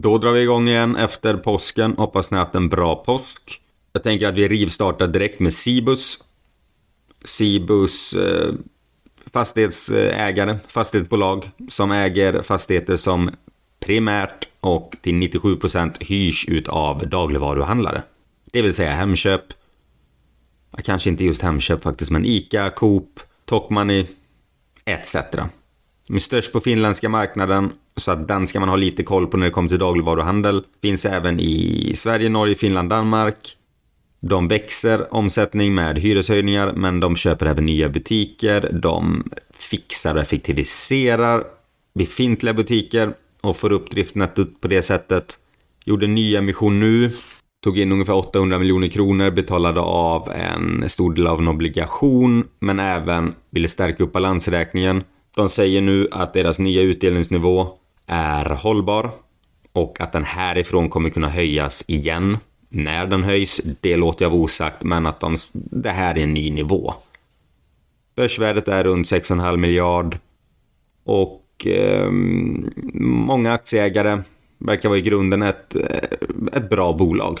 Då drar vi igång igen efter påsken. Hoppas ni har haft en bra påsk. Jag tänker att vi rivstartar direkt med Cibus. Cibus eh, fastighetsägare, fastighetsbolag som äger fastigheter som primärt och till 97% hyrs ut av dagligvaruhandlare. Det vill säga Hemköp, kanske inte just Hemköp faktiskt, men ICA, Coop, Tokmanni etc. De är störst på finländska marknaden, så att den ska man ha lite koll på när det kommer till dagligvaruhandel. Finns även i Sverige, Norge, Finland, Danmark. De växer omsättning med hyreshöjningar, men de köper även nya butiker. De fixar och effektiviserar befintliga butiker och får upp driftnettot på det sättet. Gjorde nyemission nu, tog in ungefär 800 miljoner kronor, betalade av en stor del av en obligation, men även ville stärka upp balansräkningen. De säger nu att deras nya utdelningsnivå är hållbar och att den härifrån kommer kunna höjas igen. När den höjs, det låter jag vara osagt, men att de, det här är en ny nivå. Börsvärdet är runt 6,5 miljard och eh, många aktieägare verkar vara i grunden ett, eh, ett bra bolag.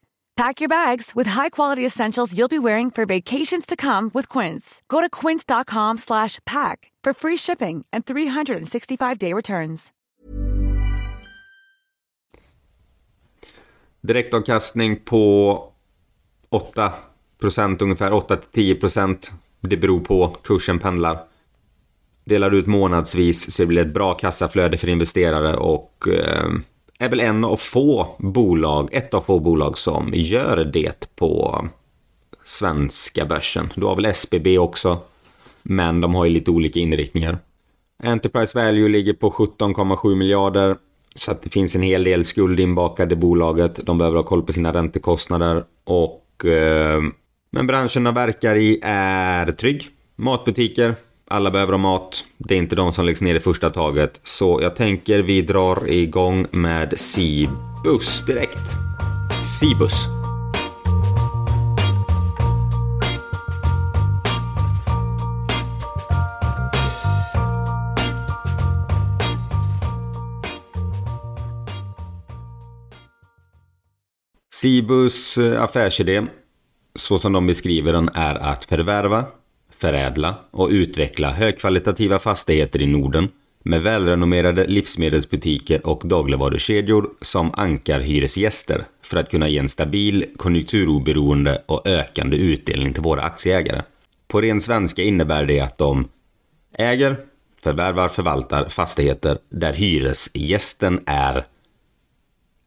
Pack your bags with high-quality essentials you'll be wearing for vacations to come with Quince. Go to quince.com slash pack for free shipping and 365-day returns. Direktavkastning på 8 ungefär 8-10 Det beror på, kursen pendlar. Delar ut månadsvis så det blir ett bra kassaflöde för investerare och eh, är väl en av få bolag, ett av få bolag som gör det på svenska börsen. Du har väl SBB också, men de har ju lite olika inriktningar. Enterprise Value ligger på 17,7 miljarder, så att det finns en hel del skuld inbakad i bolaget. De behöver ha koll på sina räntekostnader och eh, men branschen de verkar i är trygg. Matbutiker, alla behöver ha mat. Det är inte de som läggs ner i första taget. Så jag tänker vi drar igång med Cibus direkt. Cibus. Cibus affärsidé, så som de beskriver den, är att förvärva, förädla och utveckla högkvalitativa fastigheter i Norden med välrenommerade livsmedelsbutiker och dagligvarukedjor som ankar hyresgäster för att kunna ge en stabil, konjunkturoberoende och ökande utdelning till våra aktieägare. På ren svenska innebär det att de äger, förvärvar, förvaltar fastigheter där hyresgästen är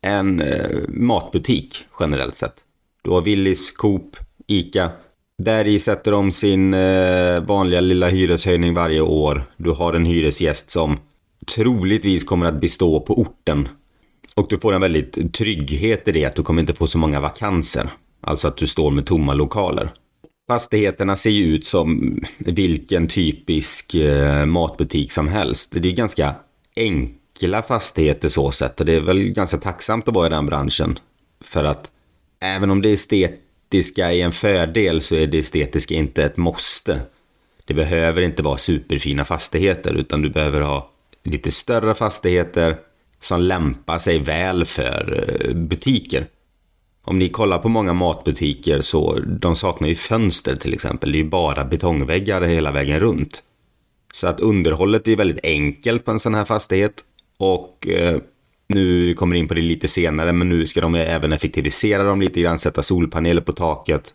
en eh, matbutik generellt sett. Du har Willys, Coop, Ica, där i sätter de sin eh, vanliga lilla hyreshöjning varje år. Du har en hyresgäst som troligtvis kommer att bestå på orten. Och du får en väldigt trygghet i det att du kommer inte få så många vakanser. Alltså att du står med tomma lokaler. Fastigheterna ser ju ut som vilken typisk eh, matbutik som helst. Det är ganska enkla fastigheter så sett och det är väl ganska tacksamt att vara i den branschen. För att även om det är estet estetiska är en fördel så är det estetiska inte ett måste. Det behöver inte vara superfina fastigheter utan du behöver ha lite större fastigheter som lämpar sig väl för eh, butiker. Om ni kollar på många matbutiker så de saknar ju fönster till exempel. Det är ju bara betongväggar hela vägen runt. Så att underhållet är väldigt enkelt på en sån här fastighet. Och eh, nu kommer in på det lite senare, men nu ska de även effektivisera dem lite grann, sätta solpaneler på taket.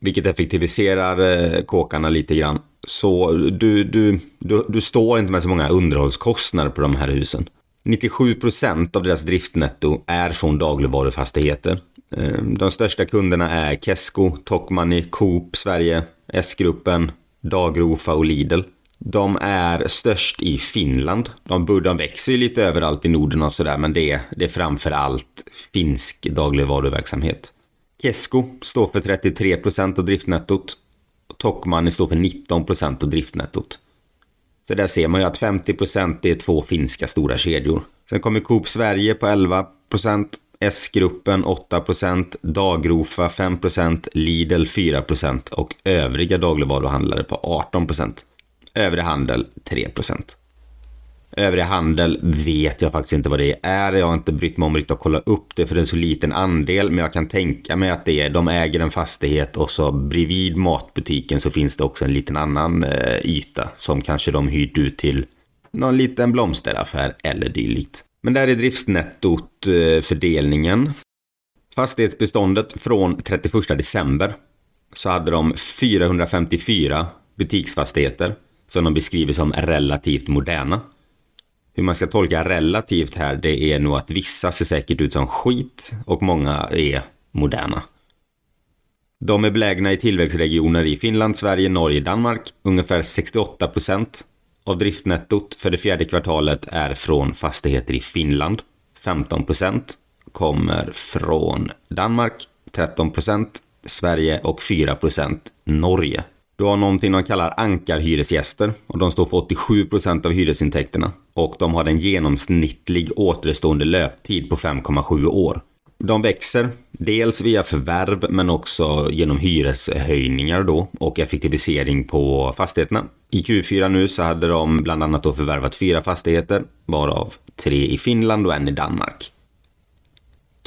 Vilket effektiviserar eh, kåkarna lite grann. Så du, du, du, du står inte med så många underhållskostnader på de här husen. 97% av deras driftnetto är från dagligvarufastigheter. Eh, de största kunderna är Kesko, Tokmanni, Coop Sverige, S-gruppen, Dagrofa och Lidl. De är störst i Finland. De, de växer ju lite överallt i Norden och sådär, men det, det är framför allt finsk dagligvaruverksamhet. Kesko står för 33% av driftnettot. Tokmanni står för 19% av driftnettot. Så där ser man ju att 50% är två finska stora kedjor. Sen kommer Coop Sverige på 11%, S-gruppen 8%, Dagrofa 5%, Lidl 4% och övriga dagligvaruhandlare på 18%. Övrig handel 3%. Övrig handel vet jag faktiskt inte vad det är. Jag har inte brytt mig om riktigt att kolla upp det för det är en så liten andel. Men jag kan tänka mig att det är, de äger en fastighet och så bredvid matbutiken så finns det också en liten annan eh, yta som kanske de hyrt ut till någon liten blomsteraffär eller dylikt. Men där är driftnettot eh, fördelningen. Fastighetsbeståndet från 31 december så hade de 454 butiksfastigheter som de beskriver som relativt moderna. Hur man ska tolka relativt här, det är nog att vissa ser säkert ut som skit och många är moderna. De är belägna i tillväxtregioner i Finland, Sverige, Norge, Danmark. Ungefär 68 procent av driftnettot för det fjärde kvartalet är från fastigheter i Finland. 15 procent kommer från Danmark, 13 procent Sverige och 4 procent Norge. Du har någonting de kallar ankarhyresgäster och de står för 87% av hyresintäkterna. Och de har en genomsnittlig återstående löptid på 5,7 år. De växer, dels via förvärv men också genom hyreshöjningar då och effektivisering på fastigheterna. I Q4 nu så hade de bland annat då förvärvat fyra fastigheter, varav tre i Finland och en i Danmark.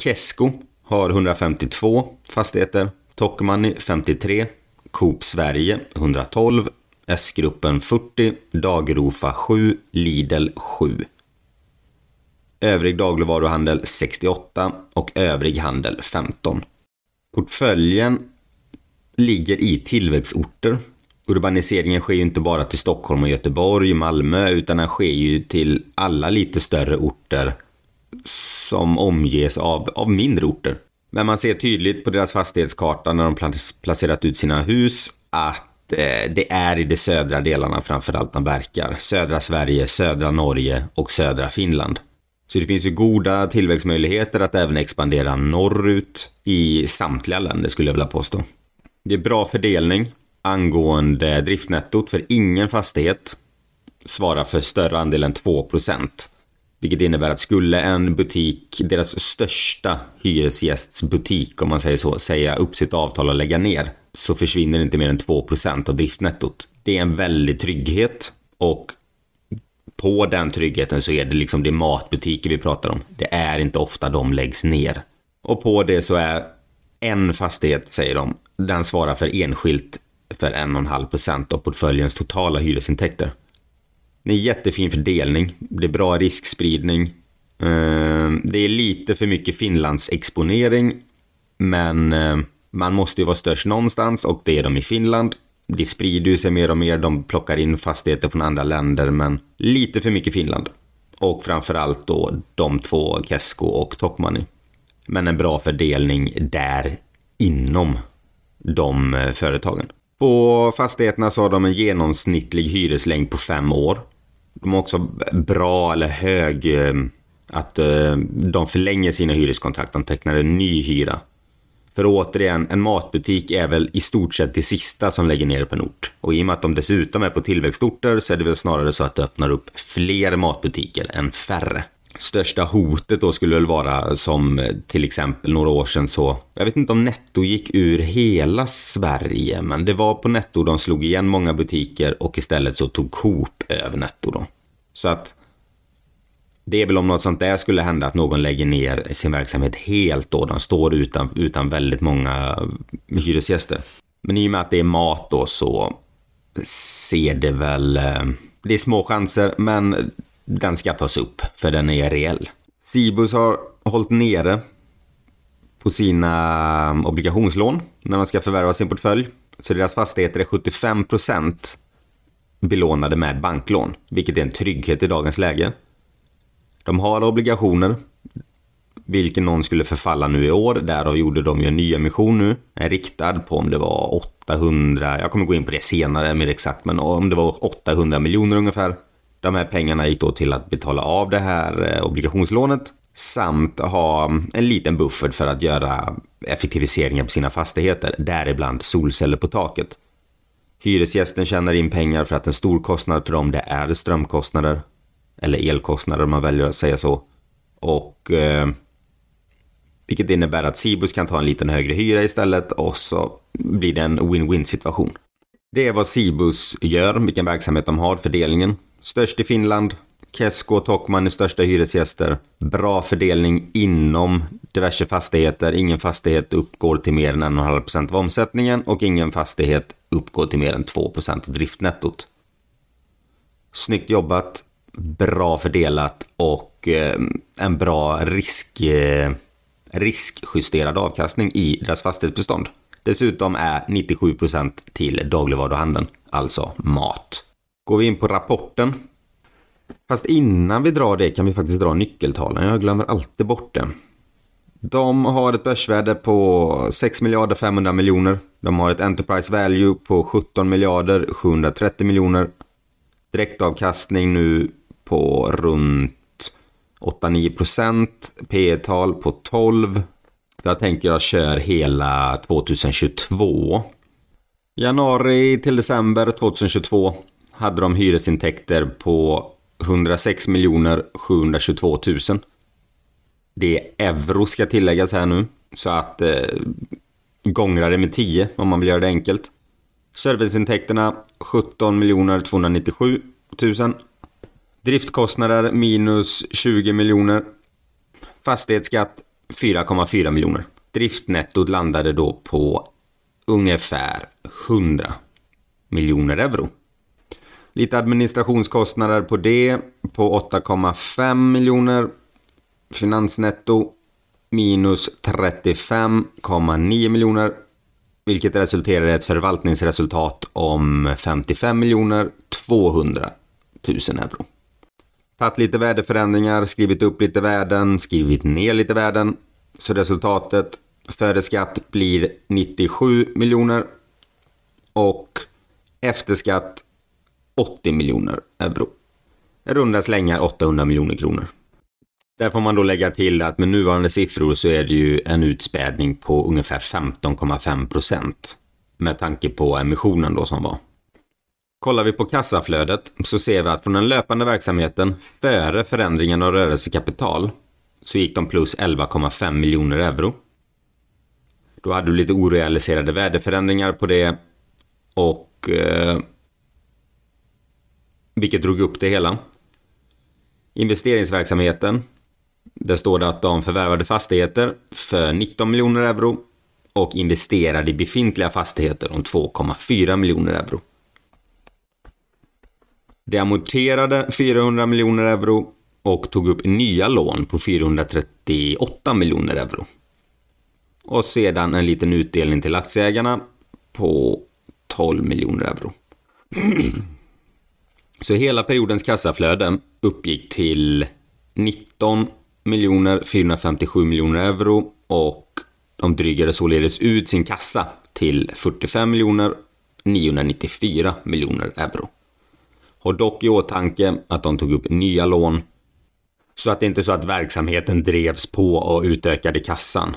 Kesko har 152 fastigheter, Tokmanni 53, Coop Sverige 112, S-gruppen 40, Dagrofa 7, Lidl 7. Övrig dagligvaruhandel 68 och övrig handel 15. Portföljen ligger i tillväxtorter. Urbaniseringen sker ju inte bara till Stockholm och Göteborg, Malmö, utan den sker ju till alla lite större orter som omges av, av mindre orter. Men man ser tydligt på deras fastighetskarta när de placerat ut sina hus att eh, det är i de södra delarna framförallt de verkar. Södra Sverige, södra Norge och södra Finland. Så det finns ju goda tillväxtmöjligheter att även expandera norrut i samtliga länder skulle jag vilja påstå. Det är bra fördelning angående driftnettot för ingen fastighet svarar för större andel än 2 vilket innebär att skulle en butik, deras största hyresgästsbutik om man säger så, säga upp sitt avtal och lägga ner så försvinner inte mer än 2% av driftnettot. Det är en väldig trygghet och på den tryggheten så är det liksom det matbutiker vi pratar om. Det är inte ofta de läggs ner. Och på det så är en fastighet, säger de, den svarar för enskilt för 1,5% av portföljens totala hyresintäkter. Det är jättefin fördelning. Det är bra riskspridning. Ehm, det är lite för mycket Finlands exponering. Men ehm, man måste ju vara störst någonstans och det är de i Finland. Det sprider ju sig mer och mer. De plockar in fastigheter från andra länder men lite för mycket Finland. Och framförallt då de två, Kesko och Tokmanni. Men en bra fördelning där inom de eh, företagen. På fastigheterna så har de en genomsnittlig hyreslängd på fem år. De har också bra eller hög eh, att eh, de förlänger sina hyreskontrakt. De tecknar en ny hyra. För återigen, en matbutik är väl i stort sett det sista som lägger ner på en ort. Och i och med att de dessutom är på tillväxtorter så är det väl snarare så att det öppnar upp fler matbutiker än färre. Största hotet då skulle väl vara som eh, till exempel några år sedan så, jag vet inte om Netto gick ur hela Sverige, men det var på Netto de slog igen många butiker och istället så tog Coop över Netto då. Så att det är väl om något sånt där skulle hända att någon lägger ner sin verksamhet helt då. De står utan, utan väldigt många hyresgäster. Men i och med att det är mat då så ser det väl... Eh, det är små chanser, men den ska tas upp för den är reell. Cibus har hållit nere på sina um, obligationslån när de ska förvärva sin portfölj. Så deras fastigheter är 75% belånade med banklån, vilket är en trygghet i dagens läge. De har obligationer, vilken någon skulle förfalla nu i år. Därav gjorde de ju en ny emission nu, en riktad på om det var 800, jag kommer gå in på det senare mer exakt, men om det var 800 miljoner ungefär. De här pengarna gick då till att betala av det här eh, obligationslånet samt ha en liten buffert för att göra effektiviseringar på sina fastigheter, däribland solceller på taket. Hyresgästen tjänar in pengar för att en stor kostnad för dem det är strömkostnader eller elkostnader om man väljer att säga så. Och eh, vilket innebär att Cibus kan ta en liten högre hyra istället och så blir det en win-win situation. Det är vad Cibus gör, vilken verksamhet de har, fördelningen. Störst i Finland, Kesko och Tokman är största hyresgäster. Bra fördelning inom diverse fastigheter. Ingen fastighet uppgår till mer än 1,5% av omsättningen och ingen fastighet uppgår till mer än 2% av driftnettot. Snyggt jobbat bra fördelat och eh, en bra risk, eh, riskjusterad avkastning i deras fastighetsbestånd. Dessutom är 97% till dagligvaruhandeln, alltså mat. Går vi in på rapporten. Fast innan vi drar det kan vi faktiskt dra nyckeltalen. Jag glömmer alltid bort det. De har ett börsvärde på 6 miljarder 500 miljoner. De har ett Enterprise Value på 17 miljarder 730 miljoner. Direktavkastning nu på runt 8-9 procent. P tal på 12. Jag tänker jag kör hela 2022. Januari till december 2022 hade de hyresintäkter på 106 722 000. Det är euro ska tilläggas här nu. Så att eh, gångra det med 10 om man vill göra det enkelt. Serviceintäkterna 17 297 000. Driftkostnader minus 20 miljoner. Fastighetsskatt 4,4 miljoner. Driftnettot landade då på ungefär 100 miljoner euro. Lite administrationskostnader på det på 8,5 miljoner. Finansnetto minus 35,9 miljoner. Vilket resulterar i ett förvaltningsresultat om 55 miljoner 200 000 euro tagit lite värdeförändringar, skrivit upp lite värden, skrivit ner lite värden. Så resultatet före skatt blir 97 miljoner och efter skatt 80 miljoner euro. Runda slängar 800 miljoner kronor. Där får man då lägga till att med nuvarande siffror så är det ju en utspädning på ungefär 15,5 procent. Med tanke på emissionen då som var. Kollar vi på kassaflödet så ser vi att från den löpande verksamheten före förändringen av rörelsekapital så gick de plus 11,5 miljoner euro. Då hade du lite orealiserade värdeförändringar på det och eh, vilket drog upp det hela. Investeringsverksamheten. Där står det att de förvärvade fastigheter för 19 miljoner euro och investerade i befintliga fastigheter om 2,4 miljoner euro. De amorterade 400 miljoner euro och tog upp nya lån på 438 miljoner euro. Och sedan en liten utdelning till aktieägarna på 12 miljoner euro. Så hela periodens kassaflöde uppgick till 19 miljoner 457 miljoner euro och de drygade således ut sin kassa till 45 miljoner 994 miljoner euro. Har dock i åtanke att de tog upp nya lån. Så att det inte är så att verksamheten drevs på och utökade kassan.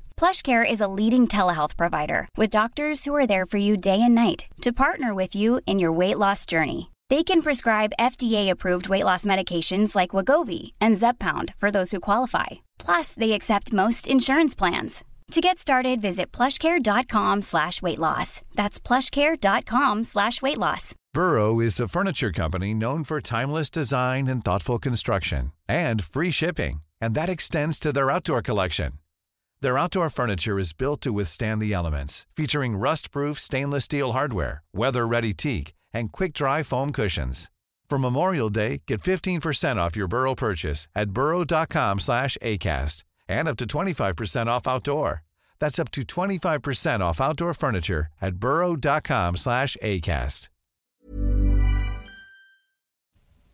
PlushCare is a leading telehealth provider with doctors who are there for you day and night to partner with you in your weight loss journey. They can prescribe FDA-approved weight loss medications like Wagovi and Zepbound for those who qualify. Plus, they accept most insurance plans. To get started, visit plushcare.com slash weight loss. That's plushcare.com slash weight loss. Burrow is a furniture company known for timeless design and thoughtful construction and free shipping, and that extends to their outdoor collection. Their outdoor furniture is built to withstand the elements, featuring rust-proof stainless steel hardware, weather-ready teak, and quick-dry foam cushions. For Memorial Day, get 15% off your Burrow purchase at burrow.com slash ACAST and up to 25% off outdoor. That's up to 25% off outdoor furniture at burrow.com slash ACAST.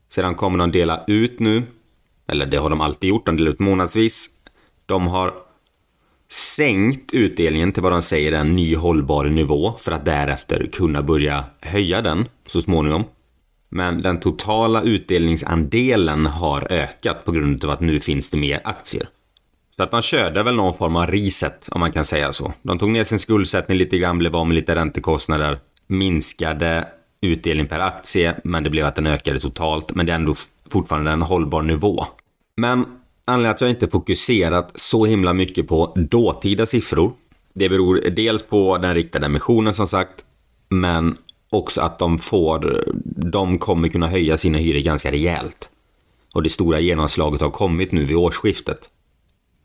Sedan kommer de dela ut nu, eller det har de alltid gjort, de delar ut månadsvis. De har sänkt utdelningen till vad de säger är en ny hållbar nivå för att därefter kunna börja höja den så småningom. Men den totala utdelningsandelen har ökat på grund av att nu finns det mer aktier. Så att man körde väl någon form av reset om man kan säga så. De tog ner sin skuldsättning lite grann, blev av med lite räntekostnader, minskade utdelning per aktie, men det blev att den ökade totalt. Men det är ändå fortfarande en hållbar nivå. Men anledningen att jag inte fokuserat så himla mycket på dåtida siffror. Det beror dels på den riktade emissionen som sagt, men också att de får, de kommer kunna höja sina hyror ganska rejält. Och det stora genomslaget har kommit nu vid årsskiftet.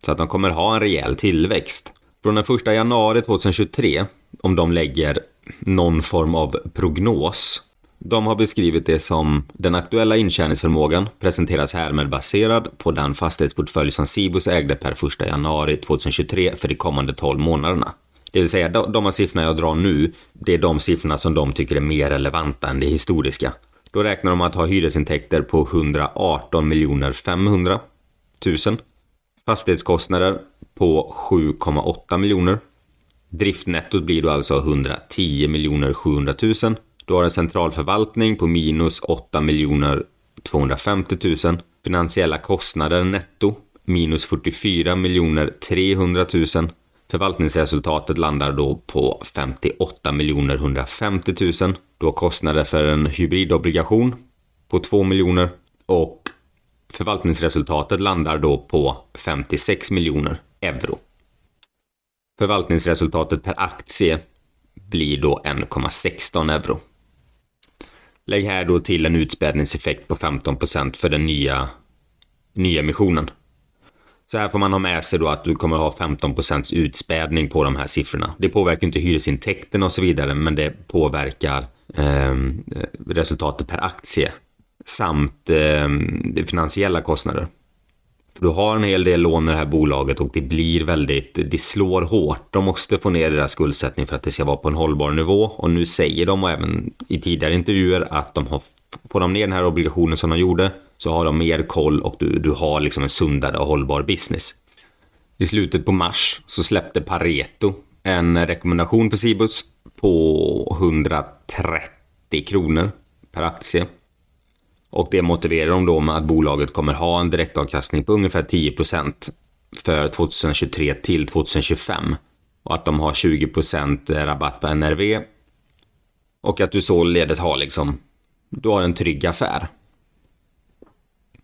Så att de kommer ha en rejäl tillväxt. Från den 1 januari 2023, om de lägger någon form av prognos. De har beskrivit det som den aktuella intjäningsförmågan presenteras härmed baserad på den fastighetsportfölj som Cibus ägde per 1 januari 2023 för de kommande 12 månaderna. Det vill säga de här siffrorna jag drar nu, det är de siffrorna som de tycker är mer relevanta än det historiska. Då räknar de att ha hyresintäkter på 118 miljoner 500 000. Fastighetskostnader på 7,8 miljoner. Driftnettot blir då alltså 110 miljoner 700 000. Du har en centralförvaltning på minus 8 miljoner 250 000. Finansiella kostnader netto minus 44 miljoner 300 000. Förvaltningsresultatet landar då på 58 miljoner 150 000. Du har kostnader för en hybridobligation på 2 miljoner och förvaltningsresultatet landar då på 56 miljoner euro. Förvaltningsresultatet per aktie blir då 1,16 euro. Lägg här då till en utspädningseffekt på 15% för den nya nyemissionen. Så här får man ha med sig då att du kommer ha 15% utspädning på de här siffrorna. Det påverkar inte hyresintäkterna och så vidare, men det påverkar eh, resultatet per aktie samt eh, finansiella kostnader. För du har en hel del lån i det här bolaget och det blir väldigt, det slår hårt. De måste få ner deras skuldsättning för att det ska vara på en hållbar nivå. Och nu säger de och även i tidigare intervjuer att de har, får de ner den här obligationen som de gjorde så har de mer koll och du, du har liksom en sundare och hållbar business. I slutet på mars så släppte Pareto en rekommendation på Cibus på 130 kronor per aktie. Och det motiverar de då med att bolaget kommer ha en direktavkastning på ungefär 10% för 2023 till 2025. Och att de har 20% rabatt på NRV. Och att du således har liksom, du har en trygg affär.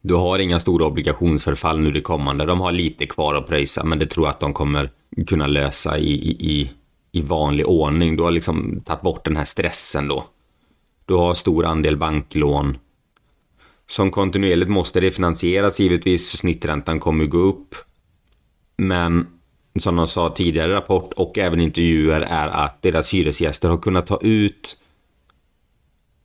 Du har inga stora obligationsförfall nu det kommande. De har lite kvar att pröjsa, men det tror jag att de kommer kunna lösa i, i, i vanlig ordning. Du har liksom tagit bort den här stressen då. Du har stor andel banklån som kontinuerligt måste refinansieras givetvis. Snitträntan kommer gå upp. Men som de sa tidigare rapport och även intervjuer är att deras hyresgäster har kunnat ta ut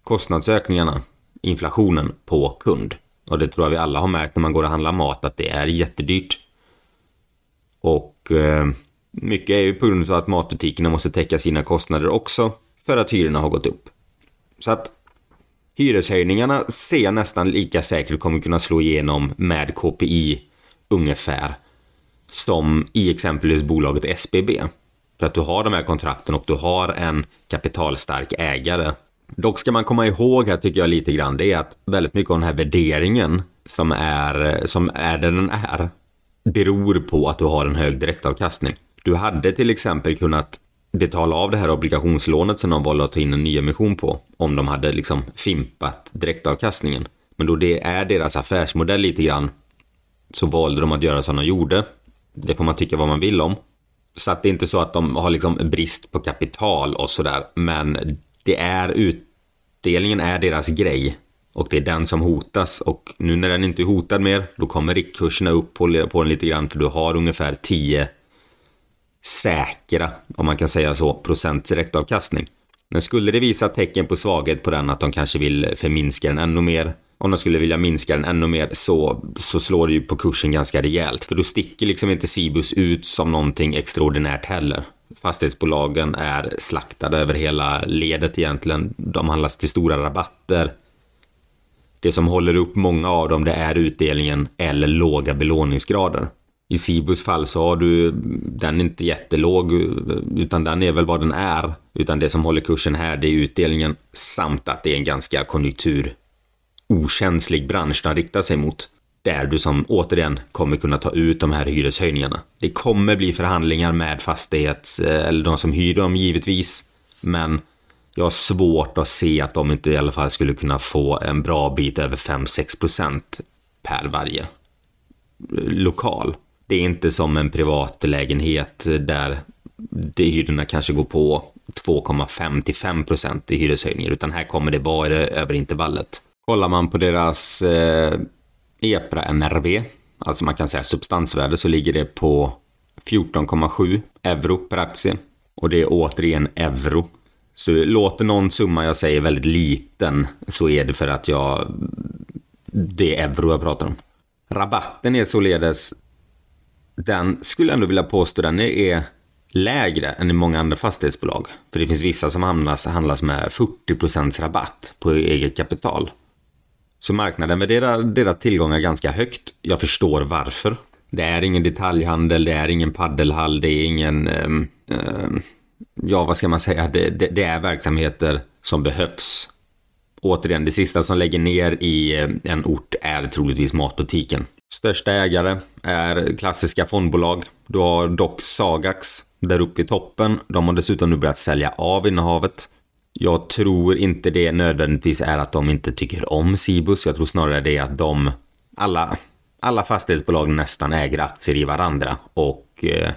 kostnadsökningarna, inflationen på kund. Och det tror jag vi alla har märkt när man går och handlar mat att det är jättedyrt. Och eh, mycket är ju på grund av att matbutikerna måste täcka sina kostnader också för att hyrorna har gått upp. Så att hyreshöjningarna ser jag nästan lika säkert kommer kunna slå igenom med KPI ungefär som i exempelvis bolaget SBB. För att du har de här kontrakten och du har en kapitalstark ägare. Dock ska man komma ihåg här tycker jag lite grann det är att väldigt mycket av den här värderingen som är, som är där den är beror på att du har en hög direktavkastning. Du hade till exempel kunnat betala av det här obligationslånet som de valde att ta in en nyemission på om de hade liksom fimpat direktavkastningen. Men då det är deras affärsmodell lite grann så valde de att göra som de gjorde. Det får man tycka vad man vill om. Så att det är inte så att de har liksom brist på kapital och sådär. Men det är utdelningen är deras grej. Och det är den som hotas. Och nu när den inte är hotad mer, då kommer riktkurserna upp på, på den lite grann. För du har ungefär 10 säkra, om man kan säga så, procent direktavkastning. Men skulle det visa tecken på svaghet på den, att de kanske vill förminska den ännu mer, om de skulle vilja minska den ännu mer så, så slår det ju på kursen ganska rejält. För då sticker liksom inte Cibus ut som någonting extraordinärt heller. Fastighetsbolagen är slaktade över hela ledet egentligen. De handlas till stora rabatter. Det som håller upp många av dem det är utdelningen eller låga belåningsgrader. I Cibus fall så har du den inte jättelåg utan den är väl vad den är. Utan det som håller kursen här det är utdelningen samt att det är en ganska konjunktur okänslig bransch den riktar sig mot. Där du som återigen kommer kunna ta ut de här hyreshöjningarna. Det kommer bli förhandlingar med fastighets eller de som hyr dem givetvis. Men jag har svårt att se att de inte i alla fall skulle kunna få en bra bit över 5-6% per varje lokal. Det är inte som en privat lägenhet där det hyrorna kanske går på 2,5 5 i hyreshöjningar, utan här kommer det vara över intervallet. Kollar man på deras eh, EPRA NRV, alltså man kan säga substansvärde, så ligger det på 14,7 euro per aktie. Och det är återigen euro. Så låter någon summa jag säger väldigt liten så är det för att jag... Det är euro jag pratar om. Rabatten är således... Den skulle jag ändå vilja påstå den är lägre än i många andra fastighetsbolag. För det finns vissa som handlas, handlas med 40% rabatt på eget kapital. Så marknaden värderar deras tillgångar ganska högt. Jag förstår varför. Det är ingen detaljhandel, det är ingen paddelhall, det är ingen... Um, um, ja, vad ska man säga? Det, det, det, är verksamheter som behövs. Återigen, det sista som lägger ner i eh, en ort är troligtvis matbutiken. Största ägare är klassiska fondbolag. Du har dock Sagax där uppe i toppen. De har dessutom nu börjat sälja av innehavet. Jag tror inte det nödvändigtvis är att de inte tycker om Cibus. Jag tror snarare det är att de, alla, alla fastighetsbolag nästan äger aktier i varandra. Och eh,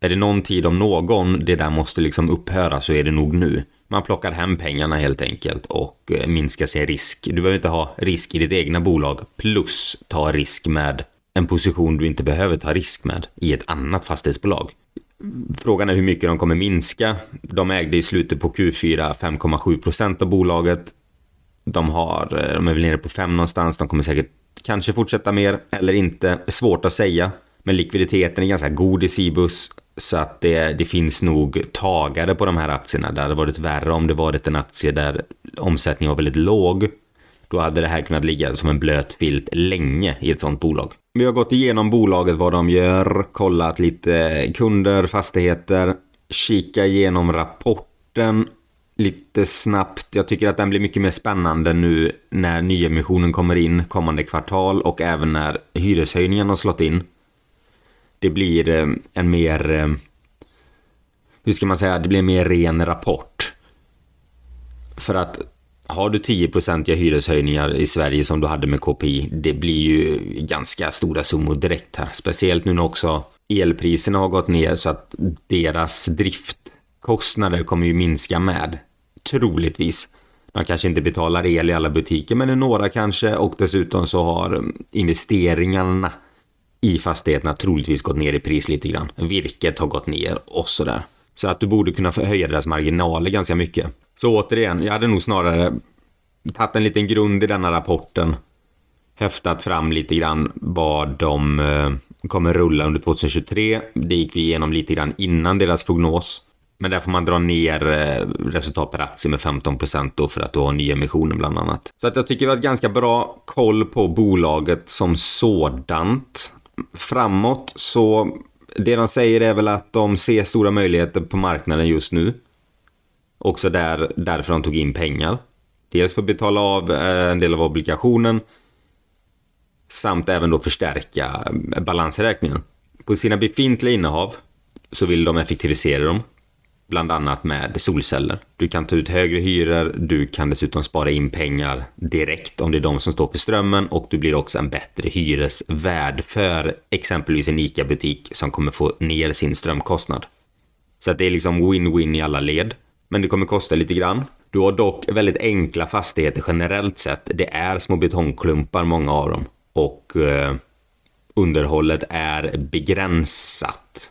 är det någon tid om någon det där måste liksom upphöra så är det nog nu. Man plockar hem pengarna helt enkelt och eh, minskar sin risk. Du behöver inte ha risk i ditt egna bolag plus ta risk med en position du inte behöver ta risk med i ett annat fastighetsbolag. Frågan är hur mycket de kommer minska. De ägde i slutet på Q4 5,7 procent av bolaget. De, har, eh, de är väl nere på 5 någonstans. De kommer säkert kanske fortsätta mer eller inte. Svårt att säga. Men likviditeten är ganska god i Cibus. Så att det, det finns nog tagare på de här aktierna. Det hade varit värre om det varit en aktie där omsättningen var väldigt låg. Då hade det här kunnat ligga som en blöt filt länge i ett sånt bolag. Vi har gått igenom bolaget, vad de gör, kollat lite kunder, fastigheter, kika igenom rapporten lite snabbt. Jag tycker att den blir mycket mer spännande nu när nyemissionen kommer in kommande kvartal och även när hyreshöjningen har slått in. Det blir eh, en mer, eh, hur ska man säga, det blir en mer ren rapport. För att har du 10-procentiga hyreshöjningar i Sverige som du hade med KPI, det blir ju ganska stora summor direkt här. Speciellt nu när också elpriserna har gått ner så att deras driftkostnader kommer ju minska med. Troligtvis. De kanske inte betalar el i alla butiker, men i några kanske. Och dessutom så har investeringarna i fastigheterna troligtvis gått ner i pris lite grann. Virket har gått ner och sådär. Så att du borde kunna höja deras marginaler ganska mycket. Så återigen, jag hade nog snarare tagit en liten grund i denna rapporten. Häftat fram lite grann vad de eh, kommer rulla under 2023. Det gick vi igenom lite grann innan deras prognos. Men där får man dra ner eh, resultat per aktie med 15 då för att du har nyemissionen bland annat. Så att jag tycker vi har ett ganska bra koll på bolaget som sådant. Framåt så det de säger är väl att de ser stora möjligheter på marknaden just nu. Också där, därför de tog in pengar. Dels för att betala av eh, en del av obligationen samt även då förstärka eh, balansräkningen. På sina befintliga innehav så vill de effektivisera dem bland annat med solceller. Du kan ta ut högre hyror, du kan dessutom spara in pengar direkt om det är de som står för strömmen och du blir också en bättre hyresvärd för exempelvis en ICA-butik som kommer få ner sin strömkostnad. Så att det är liksom win-win i alla led. Men det kommer kosta lite grann. Du har dock väldigt enkla fastigheter generellt sett. Det är små betongklumpar, många av dem. Och eh, underhållet är begränsat.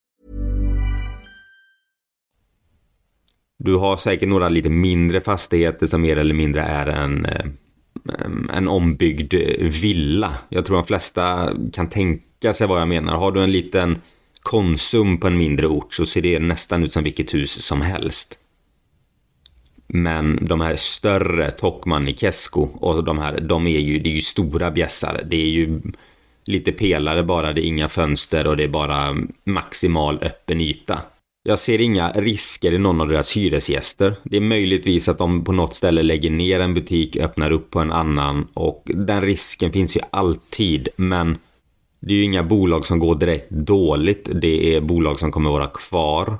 Du har säkert några lite mindre fastigheter som mer eller mindre är en, eh, en ombyggd eh, villa. Jag tror de flesta kan tänka sig vad jag menar. Har du en liten Konsum på en mindre ort så ser det nästan ut som vilket hus som helst. Men de här större, Tokman i Kesko och de här, de är ju, det är ju stora bjässar. Det är ju lite pelare bara, det är inga fönster och det är bara maximal öppen yta. Jag ser inga risker i någon av deras hyresgäster. Det är möjligtvis att de på något ställe lägger ner en butik, öppnar upp på en annan och den risken finns ju alltid. Men det är ju inga bolag som går direkt dåligt. Det är bolag som kommer vara kvar.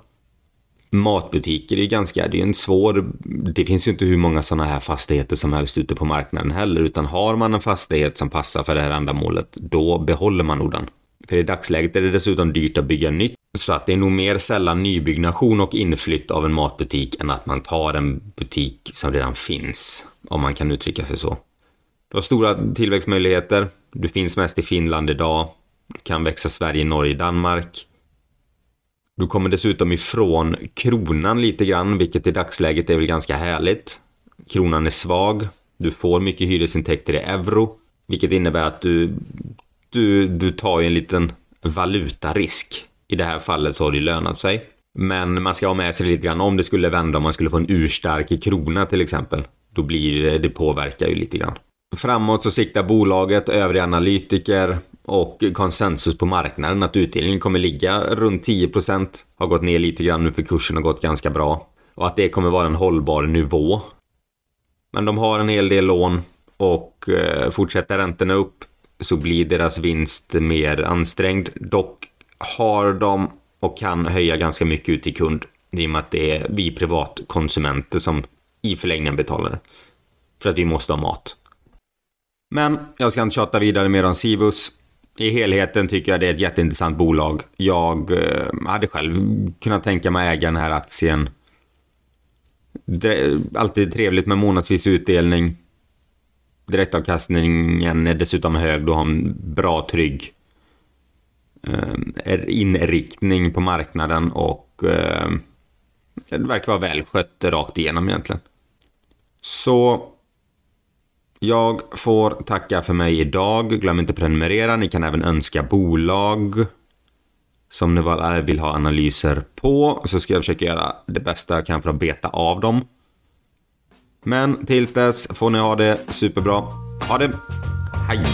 Matbutiker är ju ganska, det är en svår, det finns ju inte hur många sådana här fastigheter som helst ute på marknaden heller. Utan har man en fastighet som passar för det här ändamålet, då behåller man nog den. För i dagsläget är det dessutom dyrt att bygga nytt. Så att det är nog mer sällan nybyggnation och inflytt av en matbutik än att man tar en butik som redan finns. Om man kan uttrycka sig så. Du har stora tillväxtmöjligheter. Du finns mest i Finland idag. Du kan växa Sverige, Norge, Danmark. Du kommer dessutom ifrån kronan lite grann, vilket i dagsläget är väl ganska härligt. Kronan är svag. Du får mycket hyresintäkter i euro, vilket innebär att du, du, du tar ju en liten valutarisk. I det här fallet så har det lönat sig. Men man ska ha med sig lite grann om det skulle vända, om man skulle få en urstark krona till exempel. Då blir det, det påverkar ju lite grann. Framåt så siktar bolaget, övriga analytiker och konsensus på marknaden att utdelningen kommer ligga runt 10%. Har gått ner lite grann nu för kursen har gått ganska bra. Och att det kommer vara en hållbar nivå. Men de har en hel del lån och eh, fortsätter räntorna upp så blir deras vinst mer ansträngd. Dock har de och kan höja ganska mycket ut till kund i och med att det är vi privatkonsumenter som i förlängningen betalar. För att vi måste ha mat. Men jag ska inte tjata vidare mer om Sibus. I helheten tycker jag det är ett jätteintressant bolag. Jag eh, hade själv kunnat tänka mig äga den här aktien. Det, alltid trevligt med månadsvis utdelning. Direktavkastningen är dessutom hög. Du har en bra, trygg Eh, inriktning på marknaden och eh, det verkar vara välskött rakt igenom egentligen. Så jag får tacka för mig idag. Glöm inte att prenumerera. Ni kan även önska bolag som ni eh, vill ha analyser på. Så ska jag försöka göra det bästa jag kan för att beta av dem. Men till dess får ni ha det superbra. Ha det. Hej!